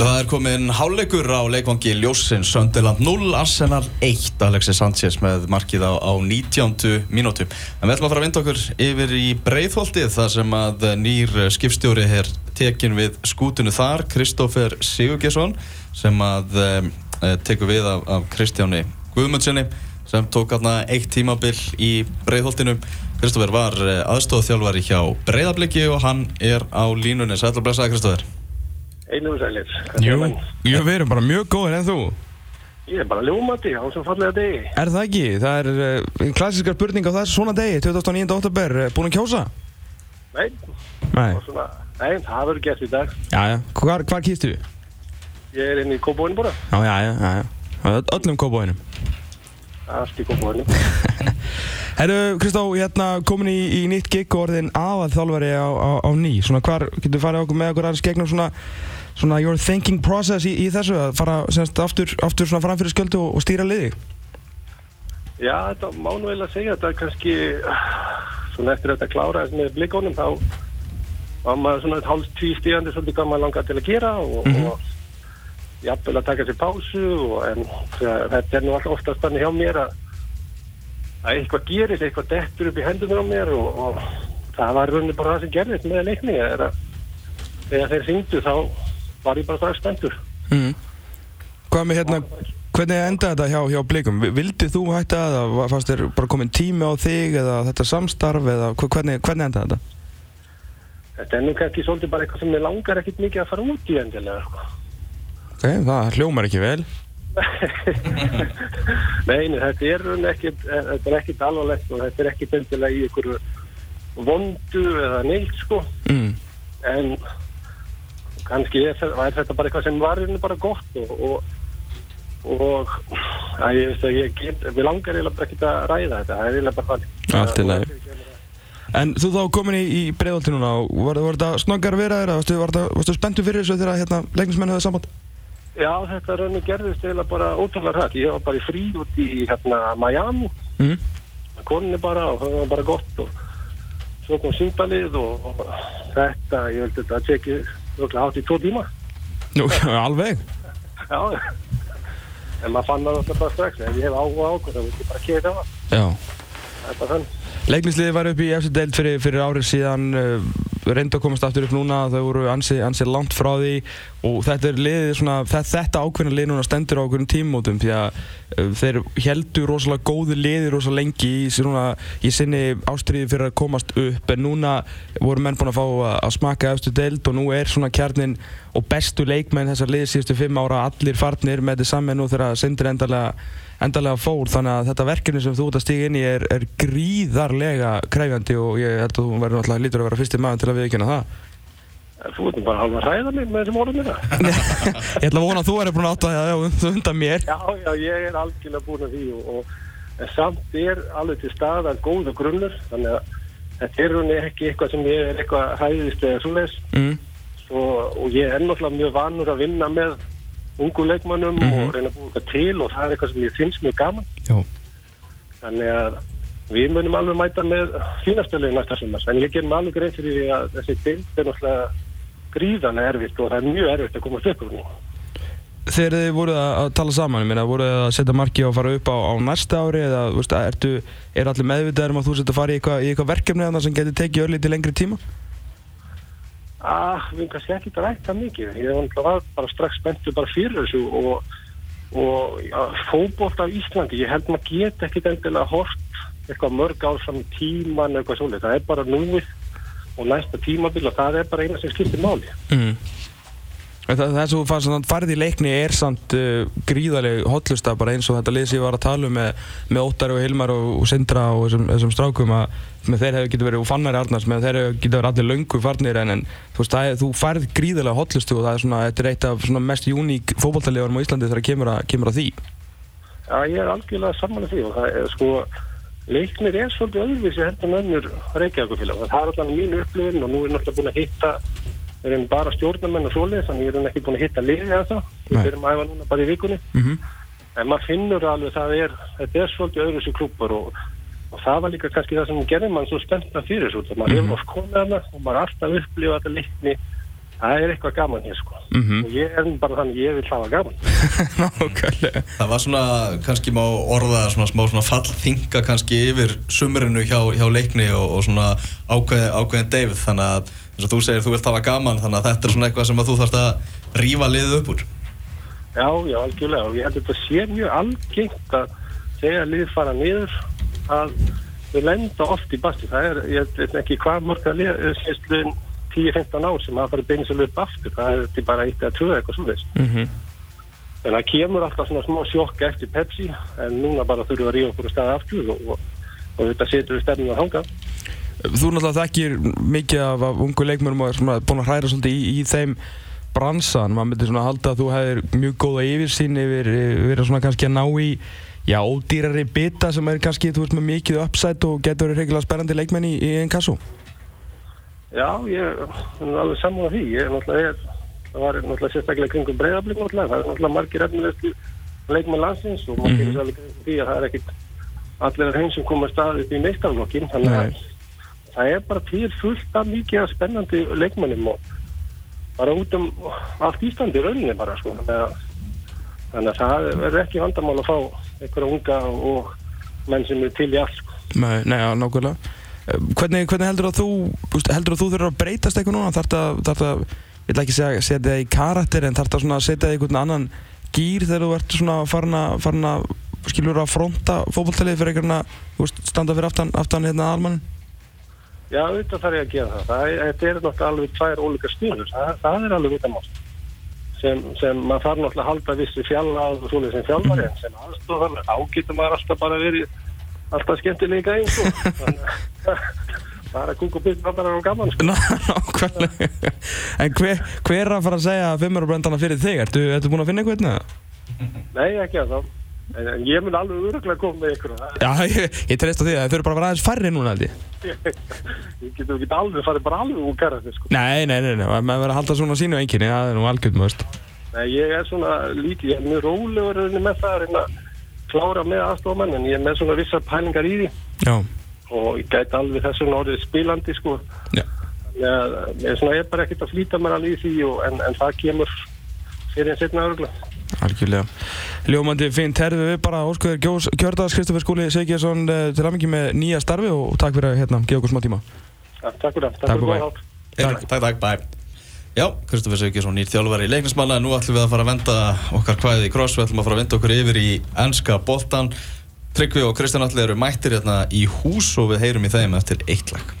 Það er komin háleikur á leikvangi Ljósins, Sönderland 0, Arsenal 1, Alexis Sanchez með markið á, á 19. mínútu. En við ætlum að fara að vinda okkur yfir í Breitholtið þar sem að nýr skipstjóri er tekin við skútinu þar, Kristófer Sigurgesson, sem að um, tekur við af, af Kristjáni Guðmundssoni sem tók aðna eitt tímabill í Breitholtinu. Kristófer var eh, aðstofþjálfari hjá Breiðabliki og hann er á línunni. Sætla blessaði Kristófer. Einum sælir. Jú, jú, við erum bara mjög góðir en þú. Ég er bara ljómandi á þessum fallega degi. Er það ekki? Það er uh, klassiskar spurning á þessu svona degi, 29. oktober, uh, búin að kjósa? Nei, Nei. og svona, nei, það verður gert í dag. Já, já. Hvar, hvar kýstu? Ég er inn í kópóinu bara. Já, já, já, já, já. Öllum kópáinum. Allt í kópóinu. Herru, Kristó, hérna komin í, í nýtt gig og orðin aðað þjálfari á, á, á ný. Svona hvar, getur þú farið okkur með okkur aðeins gegnum svona, svona your thinking process í, í þessu að fara semst aftur, aftur svona fram fyrir sköldu og, og stýra liði? Já, þetta má nú eiginlega segja, þetta er kannski, svona eftir þetta klára þess með blikkónum, þá var maður svona hálf tví stíðandi svolítið hvað maður langar til að gera og, Mhm. og jafnvel að taka sér pásu og en þetta er nú alltaf oftast þannig hjá mér að að eitthvað gerist, eitthvað dettur upp í hendunar á mér og, og það var rauninni bara það sem gerðist með leikni að þegar þeir syngdu þá var ég bara strax spenntur. Mm. Hérna, hvernig endaði þetta hjá, hjá blikum? Vildið þú hætta það fannst þér bara komin tími á þig eða þetta samstarf eða hvernig, hvernig endaði þetta? Þetta er nú kannski svolítið bara eitthvað sem ég langar ekkit mikið að fara út í endilega. Sko. Ok, það hljómar ekki vel. Nei, þetta er eh, þetta er ekkit alvarlegt og þetta er ekkit endilega í einhverju vondu eða neitt sko. Mm. En kannski er, er þetta bara eitthvað sem var rauninni bara gott og, og, og að ég veist að ég get, við langar eiginlega ekkit að ræða þetta, það er eiginlega bara þannig. Allt í lagi. En þú þá komin í, í breiðolti núna og var, var þetta snoggar vera þér? Varstu, varstu spenntur fyrir þessu þegar hérna, leiknismenn höfðu samband? Já, þetta rauninni gerðist eiginlega bara ótrúlega hrætt. Ég var bara í frí út í hérna Miami Mm. koninni bara og það var bara gott og svo kom síndalið og, og þetta, ég held þetta að teki röglega átt í tvo tíma. Nú, alveg. já. En maður fann það alltaf bara strax. Ef ég hef áhuga á okkur þá vil ég bara kegja það Já. það er bara þann Leiknisliði var upp í eftir deild fyrir, fyrir árið síðan, uh, reynda að komast aftur upp núna, þau voru ansi, ansi langt frá því og þetta svona, þetta, ákveðna lið núna stendur á okkur tímótum því að uh, þeir heldur rosalega góði liði rosalega lengi í, svona, í sinni ástriði fyrir að komast upp en núna voru menn búin að fá að, að smaka eftir deild og nú er svona kjarnin og bestu leikmenn þessar liðið síðustu fimm ára allir farnir með þetta saman nú þegar Sindri endalega endalega fór þannig að þetta verkefni sem þú ert að stíga inn í er, er gríðarlega kræfjandi og ég held að þú verður náttúrulega lítur að vera fyrsti maður til að viðkynna það. Þú ert nú bara halva hræða mig með þessum orðum minna Ég ætla að vona að þú verður búin að átta það undan mér. Já, já, ég er algjörlega búin að því og, og samt er alveg til staðar góðu grunnur þannig að þetta er rauninni ekki eitthvað sem ég er eitthvað hræðist eða svoleiðis. Mm. og, og ég er náttúrulega mjög vanur að vinna með ungu leikmannum Mhm. og reyna að búa eitthvað til og það er eitthvað sem ég finnst mjög gaman Já, þannig að við munum alveg mæta með fínastölu næsta sumars en ég gerum alveg greið fyrir því að þessi bild er náttúrulega gríðanlega erfitt og það er mjög erfitt að komast upp úr því. Þegar þið voruð að, tala saman, meina, voruð þið að setja marki og fara upp á, á næsta ári eða, veist, ertu, er allir meðvitaðir um að þú setja að fara í eitthvað, í eitthvað verkefni sem getur tekið örlítið lengri tíma? Ah, við kannski ekki að rætta mikið. Ég var bara strax spenntu bara fyrir þessu og, og ja, fótbolt af Íslandi, ég held maður get ekki endilega hort eitthvað mörg fram í tíman eitthvað svolítið, það er bara núið og næsta tímabil og það er bara eina sem skiptir máli. Mm. Það, það sem þú fannst að farið í leikni er samt uh, gríðarleg hotlusta bara eins og þetta lið sem ég var að tala um með, með Óttar og Hilmar og, og Sindra og þessum, þessum strákum að með þeir hefur getur verið og fannari Arnars með þeir hefur getur verið allir löngu farnir en, en þú veist, það þú færð gríðarlega hotlustu og það er svona, þetta er eitt af mest uník fókbaltaliðarum á Íslandi þegar kemur að, kemur að því. Já, ég er algjörlega saman að því og það er sko leiknir er svolítið öðruvísi heldur en önnur Reykjavíkufélag það er allan mín upplifin og nú er náttúrulega búin að hitta við erum bara stjórnarmenn og svoleið þannig ég er ekki búin að hitta liðið að það við erum æfa núna bara í vikunni mm -hmm. en maður finnur alveg það er þetta er svolítið öðruvísi klúpar og, og það var líka kannski það sem gerði mann svo spennta fyrir þessu maður Mhm. hefur oft komið hana og maður alltaf upplifað þetta leikni það er eitthvað gaman hér sko. Mhm. og ég er bara þannig, ég vil hafa gaman. Nákvæmlega. Það var svona, kannski má orða svona smá svona fallþinga kannski yfir sumrinu hjá, hjá leikni og, og svona ákveðin, ákveðin deyfð. Þannig að eins og þú segir þú vilt hafa gaman þannig að þetta er svona eitthvað sem að þú þarfst að rífa liðið upp úr. Já, já, algjörlega. Og ég held að þetta sé mjög algengt að segja að lið fara niður að við lenda oft í basti. Það er, ég veit ekki hvað mörg að lið 10-15 ár sem hafa bara beinir sér upp aftur, það er bara eitt eða tvö eitthvað svo veist Mhm. en það kemur alltaf svona smá sjokk eftir Pepsi en núna bara þurfum við að ríða okkur að staða aftur og, og, og þetta setur við stefnum að hanga Þú náttúrulega þekkir mikið af, af ungu leikmönnum og er svona búin að hræra svolítið í, í þeim bransan. Maður myndi svona halda að þú hefur mjög góða yfirsýn yfir, yfir að svona kannski að ná í já, ódýrari bita sem er kannski, þú veist, með mikið uppsætt og getur verið hreiklega spennandi leikmenn í, í einn kassu. Já, ég er alveg saman á því ég er náttúrulega, það var náttúrulega sérstaklega kringum breyðablík náttúrulega, það er náttúrulega margir efnilegstu leikmenn landsins og maður Mhm. gerir sér alveg kringum því að það er ekkit allir þeim sem koma stað upp í meistarflokkin þannig að það er bara til fullt af mikið af spennandi leikmennum og bara út um allt Íslandi rauninni bara sko þannig að, að það verður ekki vandamál að fá einhverja unga og menn sem er til í allt sko. Nei, nei, nákvæmlega. Hvernig, hvernig heldur að þú, heldur að þú þurfur að breytast eitthvað núna? Þarf það, það, ég vil ekki segja setja það í karakter en þarf það að setja það í einhvern annan gýr þegar þú ert svona farin að, farin að skilur að fronta fótballtalið fyrir einhvern að, standa fyrir aftan, aftan hérna aðalmann? Já, auðvitað þarf ég að gera það. það þetta er náttúrulega alveg tvær ólíka stjórnur. Það, það er alveg utan mást. Sem, sem maður þarf náttúrulega að halda vissi fjalla sem fjálfari en sem aðstofar, þá getur maður alltaf bara verið alltaf skemmtilega eins og þannig að það er að kúka og byrja bara á gaman sko. Ná, nákvæmlega. En hver, hver er að fara að segja fimmurabröndana fyrir þig? Ertu, ertu búin að finna eitthvað hérna? Nei, ekki að þá. En, en ég mun alveg öruglega koma með ykkur. Já, ég, ég treyst á því að þau eru bara að vera aðeins færri núna ég. Ég getur ekki alveg farið bara alveg úr karakter sko. Nei, nei, nei, nei, maður verður að halda svona sínu enginni, það er nú algjörð, maður veist. Nei, ég er svona lítið, ég er mjög rólegur í með það að reyna að klára með aðstofamann en ég er með svona vissar pælingar í því. Já, og ég gæti alveg þess vegna orðið spilandi sko já. að ég er, svona, ég er bara ekkert að flýta mér alveg í því og, en, en það kemur fyrir en setna öruglega Algjörlega. Ljómandi fint, herðu við bara óskuður Kjördags Kristoffer Skúli Siggesson til aðmengi með nýja starfi og takk fyrir að hérna, gefa okkur smá tíma. ja, Takk fyrir það, Takk fyrir hátt Takk, takk, takk, bye Já, Kristoffer Sigurðsson, nýr þjálfari í leiknismanna. Nú ætlum við að fara að venda okkar kvæði í cross. Við ætlum að fara að venda okkur yfir í enska boltan Tryggvi og Kristján Alli eru mættir hérna í hús og við heyrum í þeim eftir eitt lag